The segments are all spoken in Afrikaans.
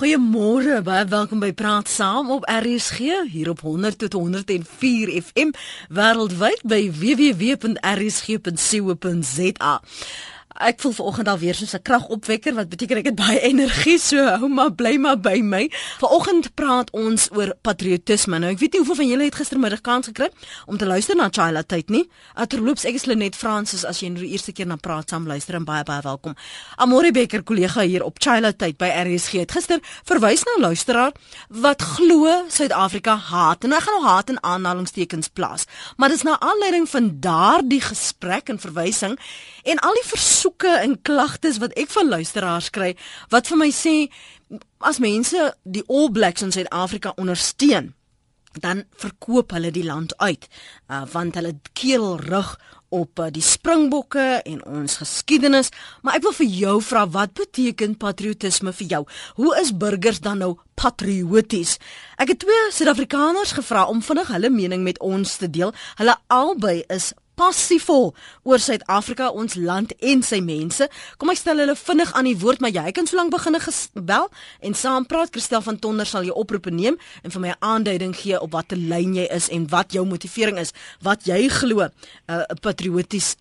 Goeiemôre, baie welkom by Praat Saam op RSG hier op 100 tot 104 FM wêreldwyd by www.rsg.co.za. Ek voel vanoggend al weer soos 'n kragopwekker wat beteken ek het baie energie so hou maar bly maar by my. Vanoggend praat ons oor patriotisme. Nou ek weet nie hoeveel van julle het gistermiddag kans gekry om te luister na Chila tyd nie. Aterloops ek is Lenet Francis as jy nou die eerste keer na praat saam luister en baie baie welkom. Amore Becker kollega hier op Chila tyd by RSG het gister verwys na luisteraar wat glo Suid-Afrika haat. En nou gaan nou haat in aanhalingstekens plaas. Maar dis na aanleiding van daardie gesprek en verwysing en al die versoeke en klagtes wat ek van luisteraars kry wat vir my sê as mense die All Blacks in Suid-Afrika ondersteun dan verkoop hulle die land uit uh, want hulle keel rig op uh, die springbokke en ons geskiedenis. Maar ek wil vir jou vra wat beteken patriotisme vir jou? Hoe is burgers dan nou patrioties? Ek het twee suid-afrikaners gevra om vinnig hulle mening met ons te deel. Hulle albei is passievol oor Suid-Afrika, ons land en sy mense. Kom ek stel hulle vinnig aan die woord, maar jy kan sōlang begine bel en saam praat. Christel van Tonder sal jou oproepe neem en vir my 'n aanduiding gee op watter lyn jy is en wat jou motivering is, wat jy glo 'n uh, patrioties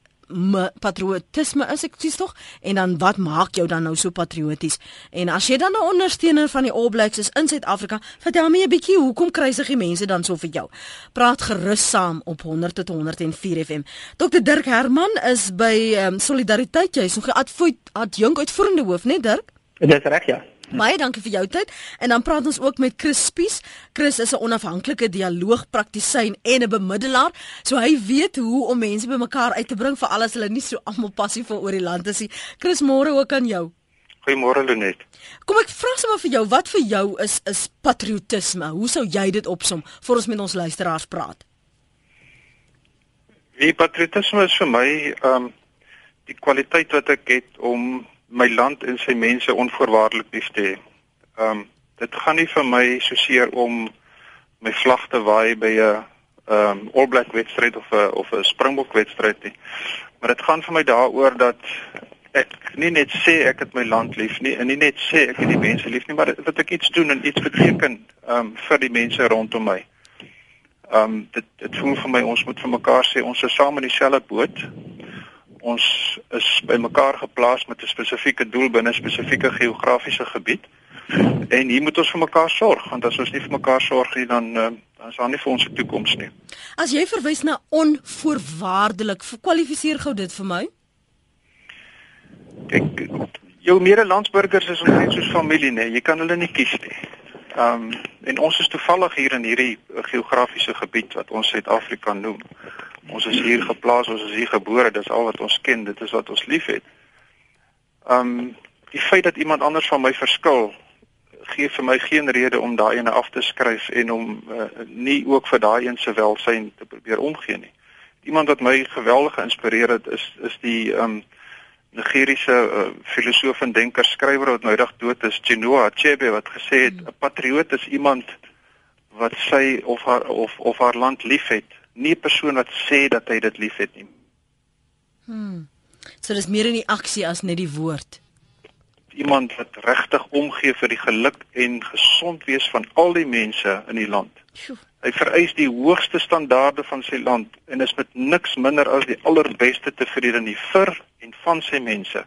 patriotisme is ek sies tog en dan wat maak jou dan nou so patrioties? En as jy dan 'n ondersteuner van die All Blacks is in Suid-Afrika vertel my 'n bietjie hoekom kruisig die mense dan so vir jou? Praat gerus saam op 100 tot 104 FM Dr Dirk Herman is by um, Solidariteit. Jy is nog 'n adjunk uitvoerende hoof net Dirk? Dis reg ja Baie dankie vir jou tyd. En dan praat ons ook met Chris Spies. Chris is 'n onafhanklike dialoogpraktisyn en 'n bemiddelaar. So hy weet hoe om mense bymekaar uit te bring vir alles hulle nie so almal passief oor die land is nie. Chris, môre ook aan jou. Goeiemôre Lenet. Kom ek vra sommer vir jou, wat vir jou is is patriotisme? Hoe sou jy dit opsom voor ons met ons luisteraars praat? Die patriotisme is vir my ehm um, die kwaliteit wat ek het om my land en sy mense onvoorwaardelik lief te hê. Ehm um, dit gaan nie vir my so seer om my vlag te waai by 'n ehm um, All Black wedstryd of 'n of 'n Springbok wedstryd nie. Maar dit gaan vir my daaroor dat ek nie net sê ek het my land lief nie en nie net sê ek het die mense lief nie, maar dat ek iets doen en iets beteken ehm um, vir die mense rondom my. Ehm um, dit dit voel vir my ons moet vir mekaar sê ons is saam in dieselfde boot ons is bymekaar geplaas met 'n spesifieke doel binne 'n spesifieke geografiese gebied. En hier moet ons vir mekaar sorg, want as ons nie vir mekaar sorg nie, dan uh, dan is daar nie vir ons 'n toekoms nie. As jy verwys na onvoorwaardelik, kwalifiseer gou dit vir my. Ek jou medelandsburgers is omtrent soos familie, nee, jy kan hulle nie kies nie. Ehm um, en ons is toevallig hier in hierdie geografiese gebied wat ons Suid-Afrika noem. Ons is hier geplaas, ons is hier gebore, dis al wat ons ken, dit is wat ons liefhet. Um die feit dat iemand anders van my verskil gee vir my geen rede om daai ene af te skryf en om uh, nie ook vir daai een se welsyn te probeer omgee nie. Iemand wat my geweldig geïnspireer het is is die um Nigeriese uh, filosoof en denker skrywer wat nou reg dood is, Chinua Achebe wat gesê het 'n hmm. patriot is iemand wat sy of haar of of haar land liefhet nie 'n persoon wat sê dat hy dit liefhet nie. Hmm. So dis meer in die aksie as net die woord. Iemand wat regtig omgee vir die geluk en gesond wees van al die mense in die land. Sjoe. Hy vereis die hoogste standaarde van sy land en is met niks minder as die allerbeste tevrede nie vir en van sy mense.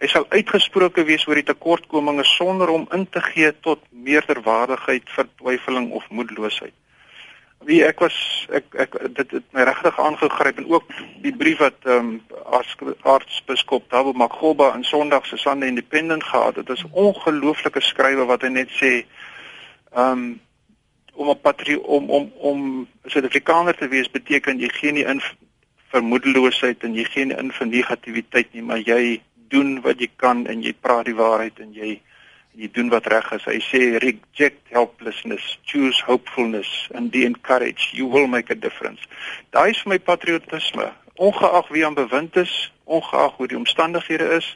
Hy sal uitgesproke wees oor die tekortkominge sonder om in te gee tot meerderwaardigheid, vertwyfeling of moedeloosheid. Wie ek was ek ek dit het my regtig aangegryp en ook die brief wat ehm um, aartsbiskop Thabo Makgoba in Sondag se Sunday Independent gehad het. Dit is ongelooflike skrywe wat hy net sê ehm um, om 'n patrie om om om Suid-Afrikaner te wees beteken jy gee nie in vermoedeloosheid en jy gee nie in vir negativiteit nie, maar jy doen wat jy kan en jy praat die waarheid en jy jy doen wat reg is. Hy sê reject helplessness, choose hopefulness and be encouraged. You will make a difference. Daai is vir my patriotisme. Ongeag wie aan bewind is, ongeag hoe die omstandighede is,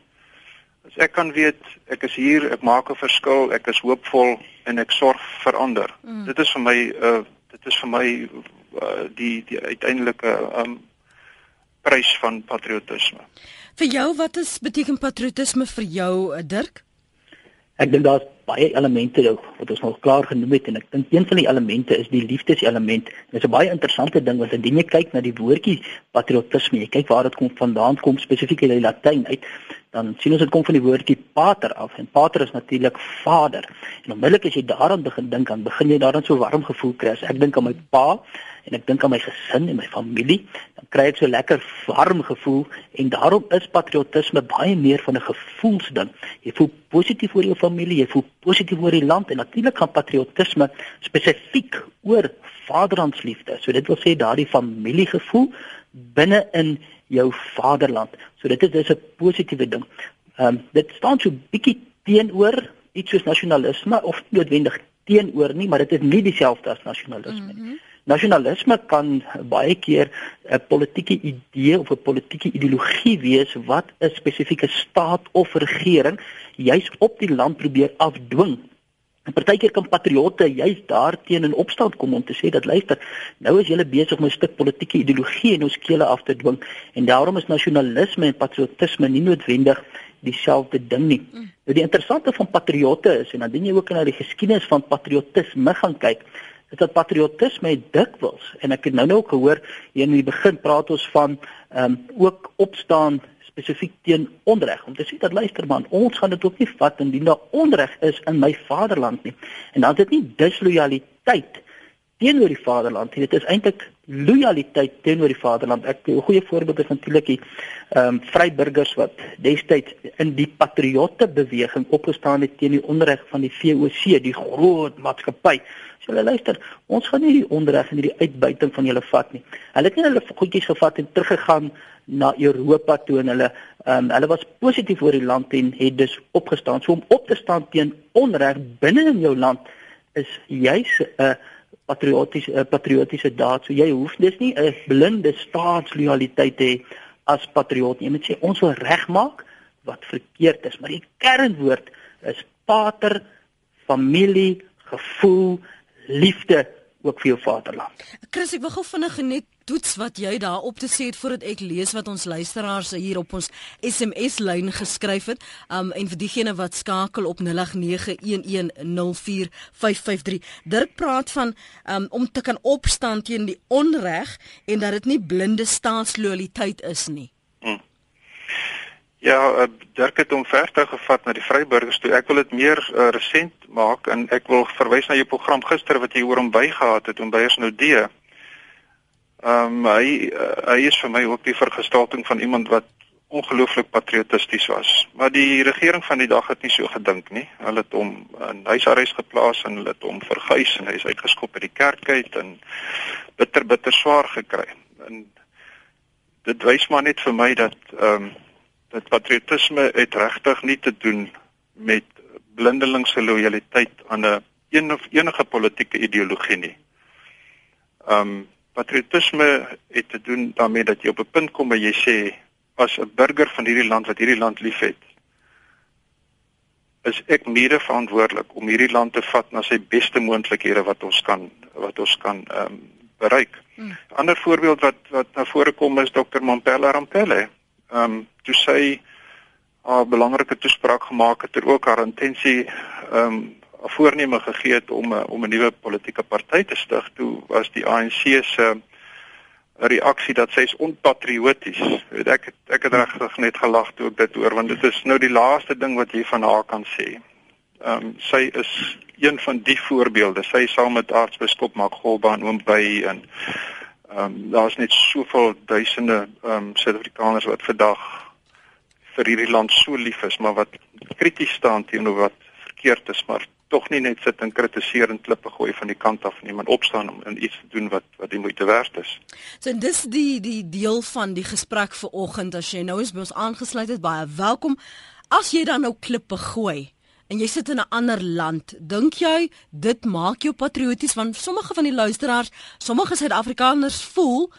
as ek kan weet ek is hier, ek maak 'n verskil, ek is hoopvol en ek sorg vir ander. Mm. Dit is vir my uh dit is vir my uh, die die uiteindelike um prys van patriotisme. Vir jou wat is beteken patriotisme vir jou, uh, Dirk? Ek dink daar's baie elemente wat ons nog klaar genoem het en ek dink een van die elemente is die liefdeselement. Dit is 'n baie interessante ding want indien jy kyk na die woordjie patriotisme, jy kyk waar dit kom vandaan kom spesifiek in die Latyn uit, dan sien ons dit kom van die woordjie pater af en pater is natuurlik vader. En onmiddellik as jy daaraan begin dink, dan begin jy daaraan so warm gevoel kry. As ek dink aan my pa, en ek dink aan my gesin en my familie, dan kry ek so lekker warm gevoel en daarom is patriotisme baie meer van 'n gevoelsding. Jy voel positief oor jou familie, jy voel positief oor die land en natuurlik gaan patriotisme spesifiek oor vaderlandsliefde. So dit wil sê daardie familiegevoel binne in jou vaderland. So dit is dis 'n positiewe ding. Ehm um, dit staan so bietjie teenoor iets soos nasionalisme of noodwendig teenoor nie, maar dit is nie dieselfde as nasionalisme nie. Mm -hmm. Nasionalisme kan baie keer 'n politieke idee of 'n politieke ideologie wees wat 'n spesifieke staat of regering juis op die land probeer afdwing. En partykeer kan patriotte juis daarteen in opstand kom om te sê dat luister, nou is julle besig om 'n stuk politieke ideologie in ons kele af te dwing en daarom is nasionalisme en patriotisme nie noodwendig dieselfde ding nie. Mm. Nou die interessante van patriotte is en dan dien jy ook na die geskiedenis van patriotisme gaan kyk is dat patriotisme dikwels en ek het nou nou ook gehoor hier in die begin praat ons van ehm um, ook opstaan spesifiek teen onreg om te sê dat luister man ons gaan dit ook nie vat indien daar onreg is in my vaderland nie. En dan is dit nie dislojaliteit teenoor die vaderland nie dit is eintlik lojaliteit teenoor die vaderland ek 'n goeie voorbeeld is natuurlik die ehm um, vryburgers wat destyds in die patriotte beweging opgestaan het teen die onreg van die VOC die groot maatskappy So hulle luister, ons gaan nie die onreg en die uitbuiting van julle vat nie. Hulle het nie hulle goedjies gevat en teruggegaan na Europa toe en hulle ehm um, hulle was positief oor die land en het dus opgestaan. So om op te staan teen onreg binne in jou land is juis 'n uh, patriotiese uh, patriotiese daad. So jy hoef dis nie 'n blinde staatslojaliteit te hê as patriot nie. Jy moet sê ons wil regmaak wat verkeerd is, maar die kernwoord is pater, familie, gevoel liefde ook vir jou vaderland. Chris, ek wil gou vinnig net toets wat jy daar op te sê het voordat ek lees wat ons luisteraars hier op ons SMS lyn geskryf het. Um en vir diegene wat skakel op 0891104553. Dirk praat van um om te kan opstaan teen die onreg en dat dit nie blinde staatslojaliteit is nie. Hmm. Ja, uh, Dirk het hom verder gevat na die Vryburgers toe. Ek wil dit meer uh, resent maak en ek wil verwys na jou program gister wat jy oor hom bygehad het om by ons nou die. Ehm um, hy uh, hy is vir my ook die vergestalting van iemand wat ongelooflik patriotisties was. Maar die regering van die dag het nie so gedink nie. Hulle het hom in huisarrest geplaas en hulle het hom verguis en hy is uitgeskop uit die kerk uit en bitter bitter swaar gekry. En dit wys maar net vir my dat ehm um, dat patriotisme het regtig nie te doen met blindelingse lojaliteit aan 'n een of enige politieke ideologie nie. Um patriotisme het te doen daarmee dat jy op 'n punt kom waar jy sê as 'n burger van hierdie land wat hierdie land liefhet, is ek mede verantwoordelik om hierdie land te vat na sy beste moontlikhede wat ons kan wat ons kan um bereik. 'n hmm. Ander voorbeeld wat wat na vore kom is Dr. Mampela Rampele ehm um, toe sy 'n belangrike toespraak gemaak het ter ook haar intensie ehm um, voorneme gegee het om 'n om 'n nuwe politieke party te stig toe was die ANC se reaksie dat sy is onpatrioties. Weet ek het, ek het regtig net gelag toe ek dit hoor want dit is nou die laaste ding wat jy van haar kan sê. Ehm um, sy is een van die voorbeelde. Sy saam met aartsbiskop Magolba en oom by en Ehm um, daar's net soveel duisende ehm um, Suid-Afrikaners wat vandag vir hierdie land so lief is, maar wat krities staan teenoor wat verkeerd is, maar tog nie net sit en kritiseer en klippe gooi van die kant af nie, maar opstaan om iets te doen wat wat die moeite werd is. So dis die die deel van die gesprek vir oggend as jy nou is by ons aangesluit het, baie welkom. As jy dan nou klippe gooi, en jy sit in 'n ander land, dink jy dit maak jou patrioties want sommige van die luisteraars, sommige Suid-Afrikaners voel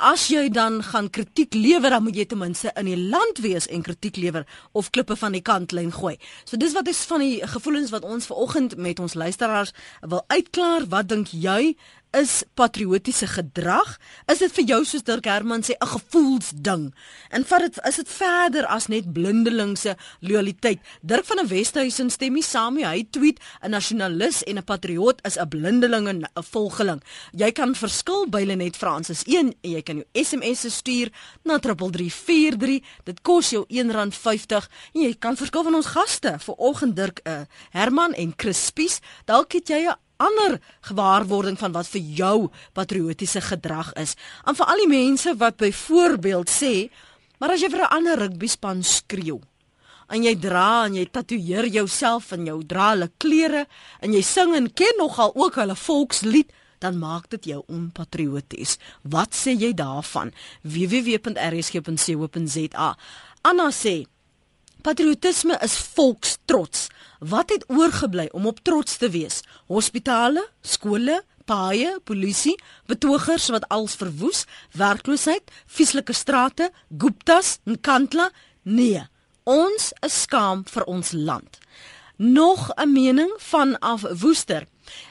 as jy dan gaan kritiek lewer, dan moet jy ten minste in die land wees en kritiek lewer of klippe van die kantlyn gooi. So dis wat is van die gevoelens wat ons ver oggend met ons luisteraars wil uitklaar. Wat dink jy is patriotiese gedrag? Is dit vir jou soos Dirk Herman sê 'n gevoelsding? En vat dit is dit verder as net blindelingse lojaliteit? Dirk van der Westhuizen stem nie saam nie. Hy tweet 'n nasionalis en 'n patriot is 'n blindeling en 'n volgeling. Jy kan verskil by Lenet Fransis 1 en jy kan jou SMS stuur na 3343. Dit kos jou R1.50 en jy kan verskil van ons gaste. Vanoggend Dirk uh, Herman en Chris Spies. Dalk het jy 'n ander gewaarwording van wat vir jou patriotiese gedrag is. En vir al die mense wat byvoorbeeld sê, maar as jy vir 'n ander rugbyspan skreeu en jy dra en jy tatoeëer jouself en jou dra hulle klere en jy sing en ken nogal ook hulle volkslied dan maak dit jou onpatrioties. Wat sê jy daarvan? www.rsg.co.za. Anna sê Patriotisme is volkstrots. Wat het oorgebly om op trots te wees? Hospitale, skole, paaie, polisie, betogers wat als verwoes, werkloosheid, vieslike strate, Guptas en Kantla? Nee, ons is skaam vir ons land. Nog 'n mening van af Woester.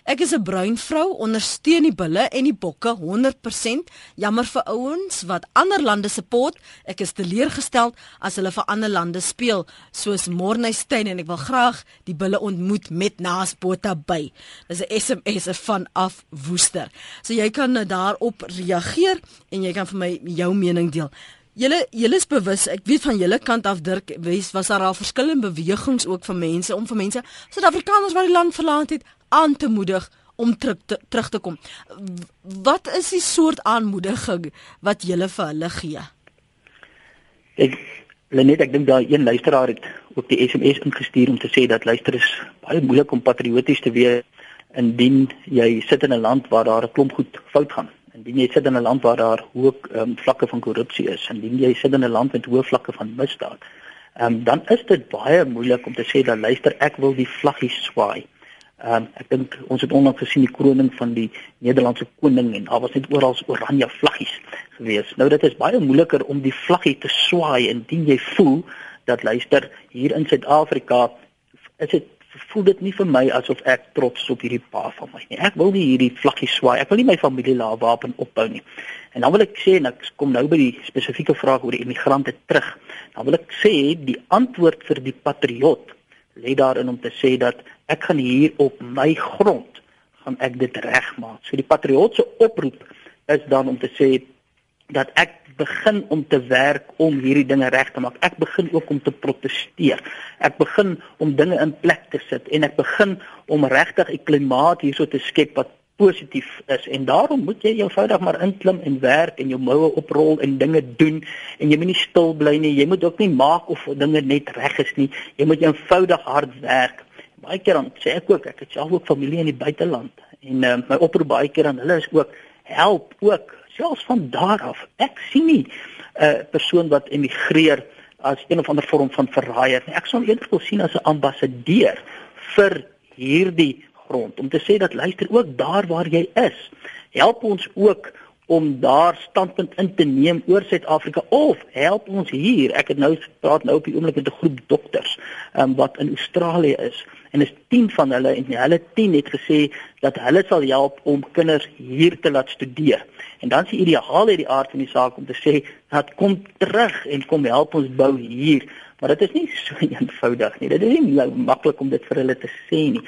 Ek is 'n bruin vrou, ondersteun die bulle en die bokke 100%. Jammer vir ouens wat ander lande support. Ek is teleurgestel as hulle vir ander lande speel, soos Morneystein en ek wil graag die bulle ontmoet met naasbota by. Dis 'n SMS van af Woester. So jy kan nou daarop reageer en jy kan vir my jou mening deel. Julle julle is bewus, ek weet van julle kant af Dirk, wes was daar al verskillende bewegings ook van mense om vir mense Suid-Afrikaners wat die land verlaat het aan te moedig om terug te, terug te kom. Wat is die soort aanmoediging wat jy vir hulle gee? Ek Lenet, ek dink daai een luisteraar het ook die SMS ingestuur om te sê dat luister is baie moeilik om patrioties te wees indien jy sit in 'n land waar daar 'n klomp goed fout gaan. Indien jy sit in 'n land waar daar hoë um, vlakke van korrupsie is, indien jy sit in 'n land met hoë vlakke van misdaad, um, dan is dit baie moeilik om te sê dat luister ek wil die vlaggie swaai. Um, ek dink ons het onlangs gesien die kroning van die Nederlandse koning en daar was net oral oranje vlaggies gewees. Nou dit is baie moeiliker om die vlaggie te swaai indien jy voel dat luister hier in Suid-Afrika is dit voel dit nie vir my asof ek trots op hierdie pa van my nie. Ek wil nie hierdie vlaggie swaai. Ek wil nie my familie laat wapen opbou nie. En dan wil ek sê en ek kom nou by die spesifieke vraag oor die immigrante terug. Dan wil ek sê die antwoord vir die patriot lê daarin om te sê dat ek gaan hier op my grond gaan ek dit regmaak. So die patriotse oproep is dan om te sê dat ek begin om te werk om hierdie dinge reg te maak. Ek begin ook om te proteseer. Ek begin om dinge in plek te sit en ek begin om regtig 'n klimaat hierso te skep wat positief is en daarom moet jy eenvoudig maar inklim en werk en jou moue oprol en dinge doen en jy moet nie stil bly nie. Jy moet ook nie maak of dinge net reg is nie. Jy moet eenvoudig hard werk baie keer dan sê ek ook ek het self ook familie in die buiteland en uh, my oproep baie keer aan hulle is ook help ook selfs van daar af ek sien nie 'n uh, persoon wat emigreer as een of ander vorm van verraaier nie. Ek sal eerder wil sien as 'n ambassadeur vir hierdie grond om te sê dat luister ook daar waar jy is help ons ook om daar standpunt in te neem oor Suid-Afrika of help ons hier ek het nou praat nou op die oomblik met 'n groep dokters um, wat in Australië is en is 10 van hulle en hulle 10 het gesê dat hulle sal help om kinders hier te laat studeer. En dan is die ideaal uit die aard van die saak om te sê dat kom terug en kom help ons bou hier. Maar dit is nie so eenvoudig nie. Dit is nie nou maklik om dit vir hulle te sê nie.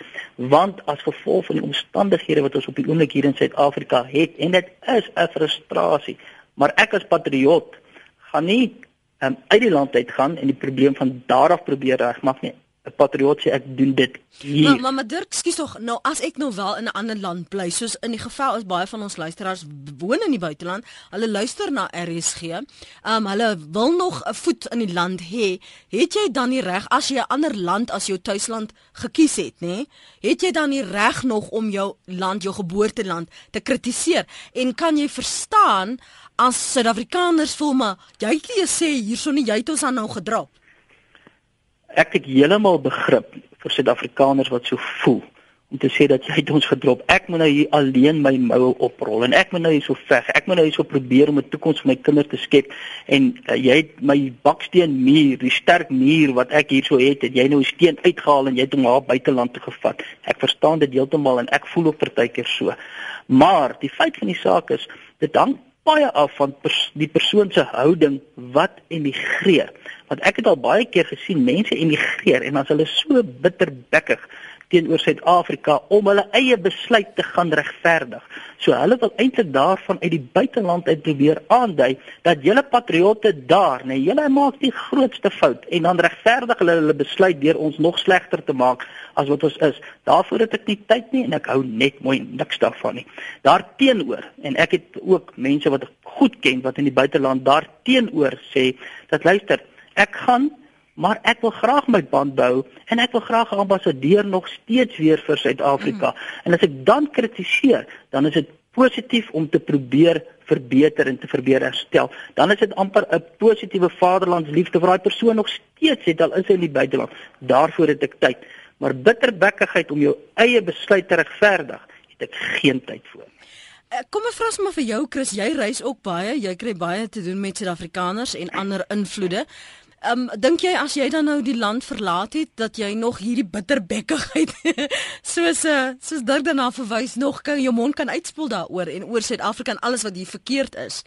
Want as gevolg van die omstandighede wat ons op die oomblik hier in Suid-Afrika het en dit is 'n frustrasie. Maar ek as patriot gaan nie um, uit die land uit gaan en die probleem van daar af probeer regmaak nie. 'n patriot sê ek doen dit hier. Maar maar, maar Dirk, skus tog, nou as ek nou wel in 'n ander land bly, soos in die geval is baie van ons luisteraars woon in die buiteland, hulle luister na RSG. Ehm um, hulle wil nog 'n voet in die land hê. Het jy dan die reg as jy 'n ander land as jou tuisland gekies het, nê? Het jy dan die reg nog om jou land, jou geboorteland te kritiseer? En kan jy verstaan as Suid-Afrikaners voel maar jy het nie gesê hierso nie jy het ons aan nou gedrop ek het heeltemal begrip vir Suid-Afrikaners wat so voel om te sê dat jy het ons gedrop. Ek moet nou hier alleen my moue oprol en ek moet nou hier so veg. Ek moet nou hier so probeer om 'n toekoms vir my kinders te skep en uh, jy het my baksteen muur, die sterk muur wat ek hier so het, het jy nou 'n steen uitgehaal en jy het hom na buiteland toe gevat. Ek verstaan dit heeltemal en ek voel ook partykeer so. Maar die feit van die saak is, dit hang baie af van pers die persoon se houding wat emigreer. Want ek het al baie keer gesien mense emigreer en dan is hulle so bitterbekkig teenoor Suid-Afrika om hulle eie besluit te gaan regverdig. So hulle wil eintlik daarvan uit die buiteland uit probeer aandui dat julle patriotte daar, nee, julle maak die grootste fout en dan regverdig hulle hulle besluit deur ons nog slegter te maak as wat ons is. Daarvoor het ek nie tyd nie en ek hou net mooi niks daarvan nie. Daarteenoor en ek het ook mense wat goed ken wat in die buiteland daarteenoor sê dat luister, ek gaan maar ek wil graag my band bou en ek wil graag ambassadeur nog steeds weer vir Suid-Afrika. Mm. En as ek dan kritiseer, dan is dit positief om te probeer verbeter en te verbeter herstel. Dan is dit amper 'n positiewe vaderlandsliefde vir daai persoon nog steeds het al is hy in die buiteland. Daarvoor het ek tyd. Maar bitterbekkigheid om jou eie besluit te regverdig, het ek geen tyd vir. Eh, kom ek vra sommer vir jou Chris, jy reis ook baie, jy kry baie te doen met Suid-Afrikaners en ander invloede. Ehm um, dink jy as jy dan nou die land verlaat het dat jy nog hierdie bitterbekkigheid soos uh, soos Dirk daarna verwys nog kan jou mond kan uitspoel daaroor en oor Suid-Afrika en alles wat hier verkeerd is?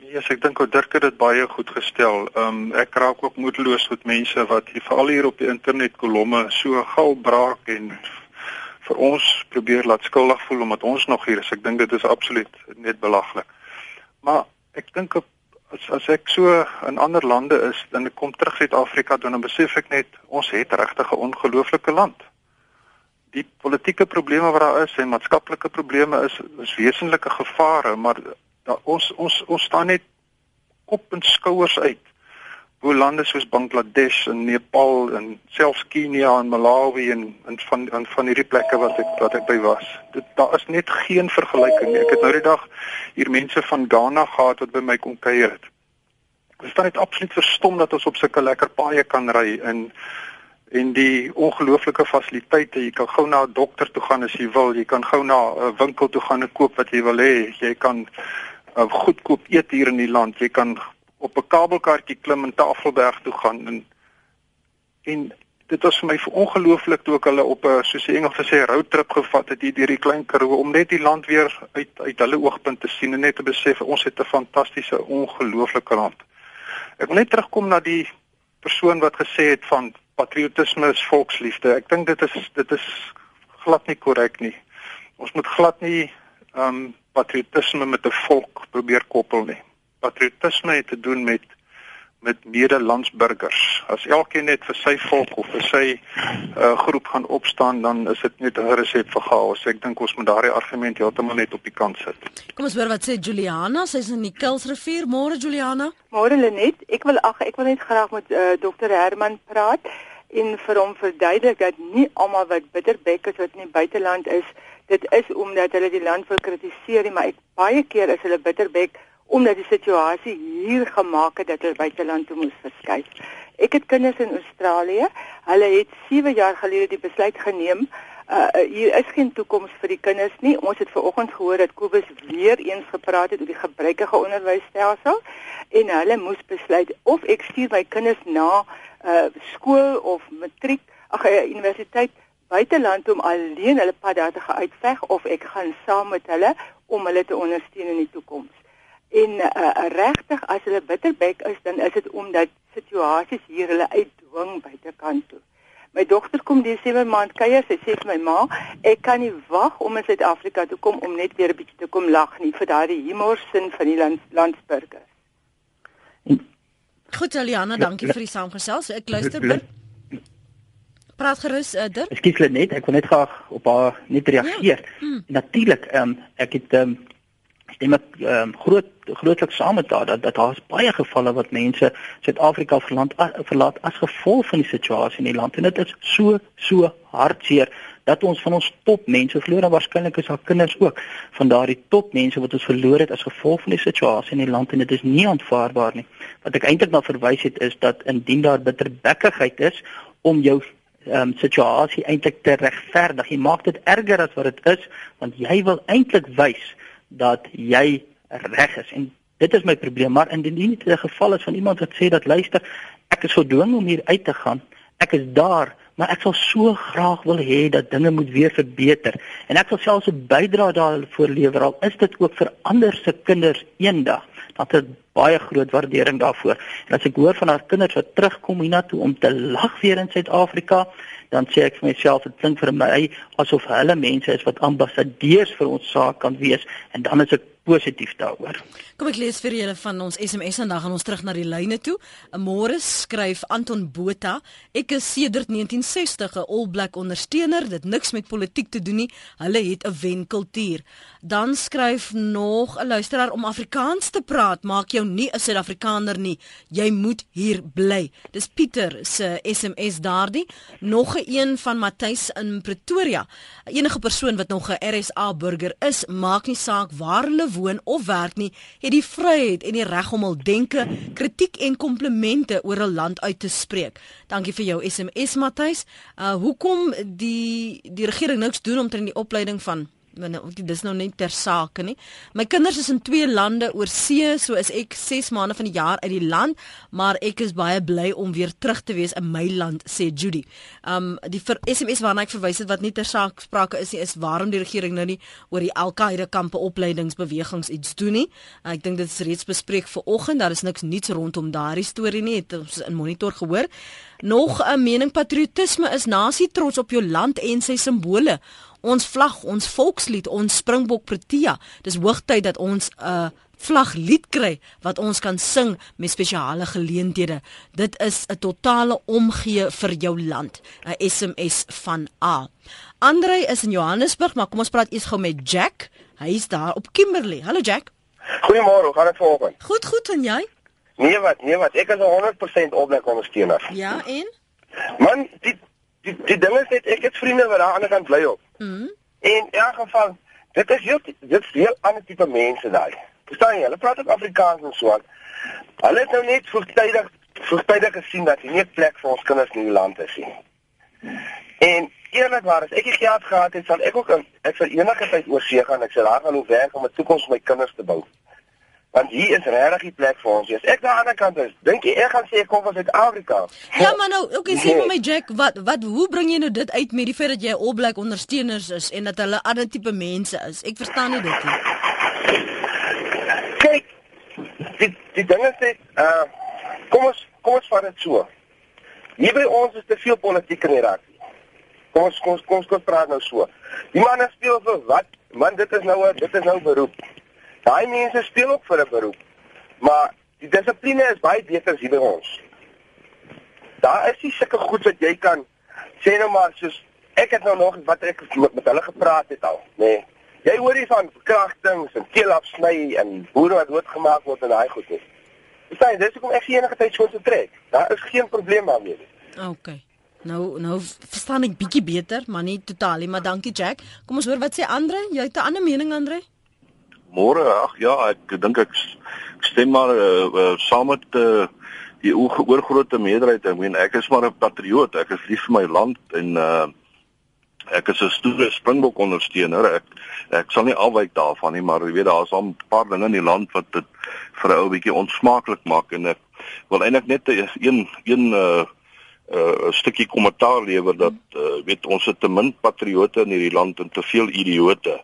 Ja, yes, ek dink ou Dirk het dit baie goed gestel. Ehm um, ek raak ook moedeloos met mense wat hier veral hier op die internet kolomme so gal braak en vir ons probeer laat skuldig voel omdat ons nog hier is. Ek dink dit is absoluut net belaglik. Maar ek dink op as as ek so in ander lande is, dan ek kom terug Suid-Afrika dan besef ek net ons het regtig 'n ongelooflike land. Die politieke probleme wat daar is en maatskaplike probleme is is wesenlike gevare, maar da, ons ons ons staan net kop en skouers uit hoe lande soos Bangladesh en Nepal en selfs Kenia en Malawi en en van en van hierdie plekke wat ek wat ek by was. Dit daar is net geen vergelyking nie. Ek het nou die dag hier mense van Ghana gehad wat by my kom kuier het. Ek staan net absoluut verstom dat ons op sulke lekker paaie kan ry in en die ongelooflike fasiliteite. Jy kan gou na 'n dokter toe gaan as jy wil. Jy kan gou na 'n winkel toe gaan en koop wat jy wil hê. Jy kan uh, goedkoop eet hier in die land. Jy kan op 'n kabelkaartjie klim en Tafelberg toe gaan en en dit was vir my ongelooflik toe ek hulle op 'n soos die Engels sê roadtrip gevat het hier deur die klein Karoo om net die land weer uit uit hulle oogpunt te sien en net te besef ons het 'n fantastiese ongelooflike land. Ek wil net terugkom na die persoon wat gesê het van patriotisme is volksliefde. Ek dink dit is dit is glad nie korrek nie. Ons moet glad nie ehm um, patriotisme met 'n volk probeer koppel nie patriotisme het te doen met met medelandsburgers. As elkeen net vir sy volk of vir sy uh, groep gaan opstaan, dan is dit net 'n resep vir chaos. Ek dink ons moet daardie argument heeltemal net op die kant sit. Kom ons hoor wat sê Juliana. Sy's in die Kuilsrivier. Môre Juliana. Môre Lenet. Ek wil ag ek wil net graag met uh, Dr Herman praat en vir hom verduidelik dat nie almal wat bitterbek is wat in die buiteland is, dit is omdat hulle die land wil kritiseer, maar ek baie keer is hulle bitterbek omdat die situasie hier gemaak het dat hulle buiteland toe moes verskuif. Ek het kinders in Australië. Hulle het 7 jaar gelede die besluit geneem uh hier is geen toekoms vir die kinders nie. Ons het ver oggend gehoor dat Kobus weer eens gepraat het oor die gebruikige onderwysstelsel en hulle moes besluit of ek stuur my kinders na uh skool of matriek, ag uh, universiteit buiteland om alleen hulle pad daar te gaan uitveg of ek gaan saam met hulle om hulle te ondersteun in die toekoms. En uh, regtig as hulle bitterbek is, dan is dit omdat situasies hier hulle uitdwing buitekant toe. My dogter kom Desember maand kuier, sy sê vir my ma, ek kan nie wag om in Suid-Afrika toe kom om net weer 'n bietjie te kom lag nie vir daardie humor sin van die land, landsburgers. Goed, Eliana, dankie vir die saamgesels. Ek luister binne. Praat gerus, uh, Dirk. Ekskuus net, ek wil net graag op haar net reageer. Ja. Hmm. Natuurlik, ehm um, ek het ehm um, stem ek ehm um, groot grootliks saam met daar dat dat daar is baie gevalle wat mense Suid-Afrika verland verlaat as gevolg van die situasie in die land en dit is so so hartseer dat ons van ons topmense verloor en waarskynlik is haar kinders ook van daardie topmense wat ons verloor het as gevolg van die situasie in die land en dit is nie aanvaarbaar nie. Wat ek eintlik na verwys het is dat indien daar bitterbekkigheid is om jou ehm um, situasie eintlik te regverdig. Jy maak dit erger as wat dit is want jy wil eintlik wys dat jy reg is. En dit is my probleem maar indien dit 'n geval is van iemand wat sê dat luister ek is gedwing om hier uit te gaan ek is daar maar ek sal so graag wil hê dat dinge moet weer verbeter. En ek sal selfs 'n bydrae daarvoor lewer al is dit ook vir ander se kinders eendag dat dit baie groot waardering daarvoor. En as ek hoor van haar kinders wat terugkom hiernatoe om te lag weer in Suid-Afrika dan sê ek vir myself dit klink vir my asof hulle mense is wat ambassadeurs vir ons saak kan wees. En dan is ek positief daaroor. Kom ek lees vir julle van ons SMS en dan gaan ons terug na die lyne toe. Môre skryf Anton Botha, ek is sedert 1960 'n All Black ondersteuner, dit niks met politiek te doen nie. Hulle het 'n wenkultuur. Dan skryf nog 'n luisteraar om Afrikaans te praat, maak jou nie 'n Suid-Afrikaner nie. Jy moet hier bly. Dis Pieter se SMS daardie. Nog 'n een van Matthys in Pretoria. Enige persoon wat nog 'n RSA burger is, maak nie saak waar hulle woon of werk nie, het die vryheid en die reg om hul denke, kritiek en komplimente oor 'n land uit te spreek. Dankie vir jou SMS Matthys. Uh hoekom die die regering niks doen om teen die opleiding van want dit is nou net ter sake nie. My kinders is in twee lande oor see, so is ek 6 maande van die jaar uit die land, maar ek is baie bly om weer terug te wees in my land, sê Judy. Um die vir SMS waarna ek verwys het wat nie ter sake sprake is nie, is waarom die regering nou nie oor die Al-Qaeda kampe opleidingsbewegings iets doen nie. Uh, ek dink dit is reeds bespreek vanoggend, daar is niks nuuts rondom daardie storie nie, het ons in monitor gehoor. Nog 'n mening patriotisme is nasie trots op jou land en sy simbole ons vlag, ons volkslied, ons Springbok Protea. Dis hoogtyd dat ons 'n uh, vlaglied kry wat ons kan sing met spesiale geleenthede. Dit is 'n totale omgee vir jou land. 'n SMS van A. Andre is in Johannesburg, maar kom ons praat eers gou met Jack. Hy is daar op Kimberley. Hallo Jack. Goeiemôre, hoe gaan dit vanoggend? Goed, goed en jy? Nee wat, nee wat. Ek is 100% opblik ondersteuner. Ja, en? Man, die die die ding is net ek het vriende wat daar aan die kant bly op. Mhm. En in elk geval, dit is heel dit is heel ander tipe mense daai. Verstaan jy? Hulle praat ook Afrikaans en so aan. Hulle het nou net vroegtydig vroegtydig gesien dat hier nie 'n plek vir ons kinders in die land is nie. En eerlikwaar, as ek die geld gehad het, sal ek ook ek sal enige tyd oor see gaan. Ek sal daar gaan werk om 'n toekoms vir my kinders te bou want hier is regtig die plek vir ons. As ek aan die ander kant is, dink jy ek gaan sê ek kom van Suid-Afrika? Ja, maar nou, okay, sê vir my Jack, wat wat hoe bring jy nou dit uit met die feit dat jy All Black ondersteuners is en dat hulle ander tipe mense is? Ek verstaan nie dit nie. Kyk, die die ding is net uh kom ons kom ons vat dit so. Hier by ons is te veel politiek in die rak. Kom ons kom ons kom ons praat nou so. Die manne speel vir wat? Man, dit is nou 'n dit is nou beroep. Daai mense speel ook vir 'n beroep. Maar die dissipline is baie beter hier by ons. Daar is nie sulke goed wat jy kan sê nou maar soos ek het nou nog wat ek met, met hulle gepraat het al, nê. Nee. Jy hoor nie van verkrachtings en keelafsny en boere wat doodgemaak word en daai goed nie. Verstaan dis hoekom ek enige tyd so te trek. Daar is geen probleem daarmee nie. OK. Nou nou verstaan ek bietjie beter, maar nie totaal nie, maar dankie Jack. Kom ons hoor wat sê Andre? Jy het 'n ander mening Andre? Môre, ag ja, ek dink ek stem maar uh, uh, saam met uh, die oorgrootste meerderheid. Ek meen ek is maar 'n patriot. Ek is lief vir my land en uh, ek is 'n stoere Springbok ondersteuner. Ek ek sal nie afwyk daarvan nie, maar jy weet daar's al 'n paar dinge in die land wat dit vir 'n ou bietjie onsmaaklik maak en ek wil eintlik net een een uh, 'n uh, stukkie kommentaar lewer dat uh, weet ons het te min patriote in hierdie land en te veel idioote.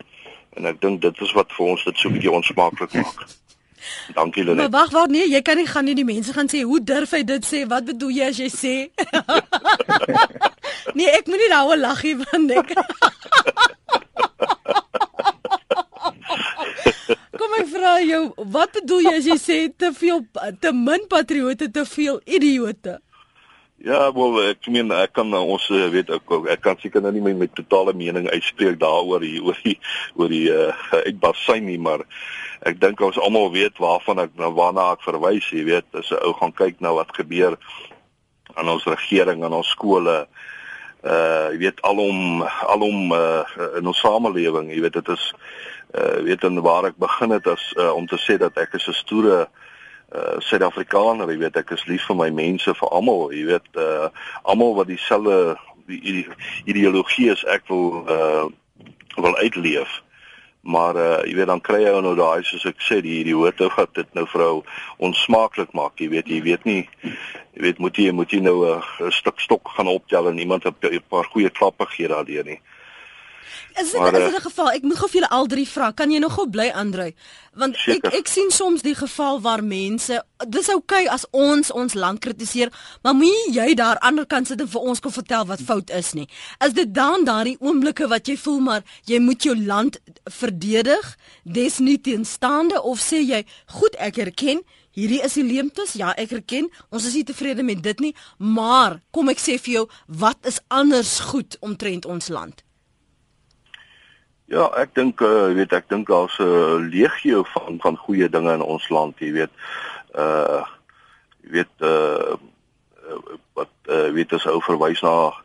En ek dink dit is wat vir ons dit so 'n bietjie onsmaaklik maak. Dankie Lenet. Maar wag, wag nee, jy kan nie gaan nie die mense gaan sê hoe durf hy dit sê? Wat bedoel jy as jy sê? nee, ek moenie daaroor lag nie want ek Kom ek vra jou, wat bedoel jy as jy sê te veel te min patriote, te veel idioote? Ja, wel ek meen ek kan ons eh, weet ek ek kan seker nou nie my, my totale mening uitspreek daaroor hier oor die oor die uh, uitbarsyn nie, maar ek dink ons almal weet waarvan ek nou waarna ek verwys, jy weet, as 'n ou gaan kyk na wat gebeur aan ons regering en ons skole uh jy weet alom alom uh, in ons samelewing, jy weet dit is uh weet en waar ek begin het as uh, om te sê dat ek is 'n stoere uh Suid-Afrikaner, jy weet ek is lief vir my mense vir almal, jy weet uh almal wat dieselfde ideologie is ek wil uh wil uitleef. Maar uh jy weet dan kry jy nou daai soos ek sê die hierdie hoete wat dit nou vrou onsmaaklik maak. Jy weet jy weet nie jy weet moet jy moet jy nou 'n stuk stok gaan optel en iemand 'n paar goeie klappe gee daardeur nie. Is dit is dit 'n eh, geval? Ek moet gou vir julle al drie vra. Kan jy nog gou bly Andrei? Want ek ek sien soms die geval waar mense dis oukei okay as ons ons land kritiseer, maar moenie jy daar aan die ander kant sit en vir ons kom vertel wat fout is nie. Is dit dan daardie oomblikke wat jy voel maar jy moet jou land verdedig desnieteenstaande of sê jy goed ek erken Hierdie is die leemtes. Ja, ek erken, ons is nie tevrede met dit nie, maar kom ek sê vir jou, wat is anders goed omtrent ons land? Ja, ek dink uh weet ek dink daar's 'n legio van van goeie dinge in ons land, jy weet. Uh jy weet uh wat uh weet as ou verwys na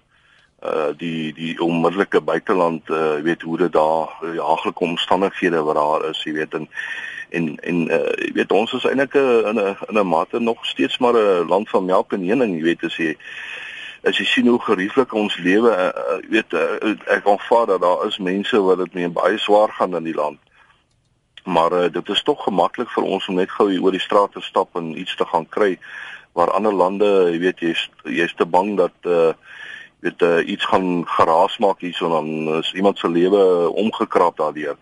uh die die onmiddellike buiteland uh weet hoe dit daar jaaglike omstandighede wat daar is, jy weet en en en uh jy weet ons is eintlik in 'n in 'n mate nog steeds maar 'n land van melk en honing, jy weet as jy as jy sien hoe gerieflik ons lewe, uh, weet uh, ek aanvaar dat daar is mense wat dit mee baie swaar gaan in die land. Maar uh, dit is tog gemaklik vir ons om net gou hier oor die straat te stap en iets te gaan kry waar ander lande, jy weet jy's jy's te bang dat uh weet uh, iets gaan geraas maak hierso dan is iemand se lewe omgekrap daardeur.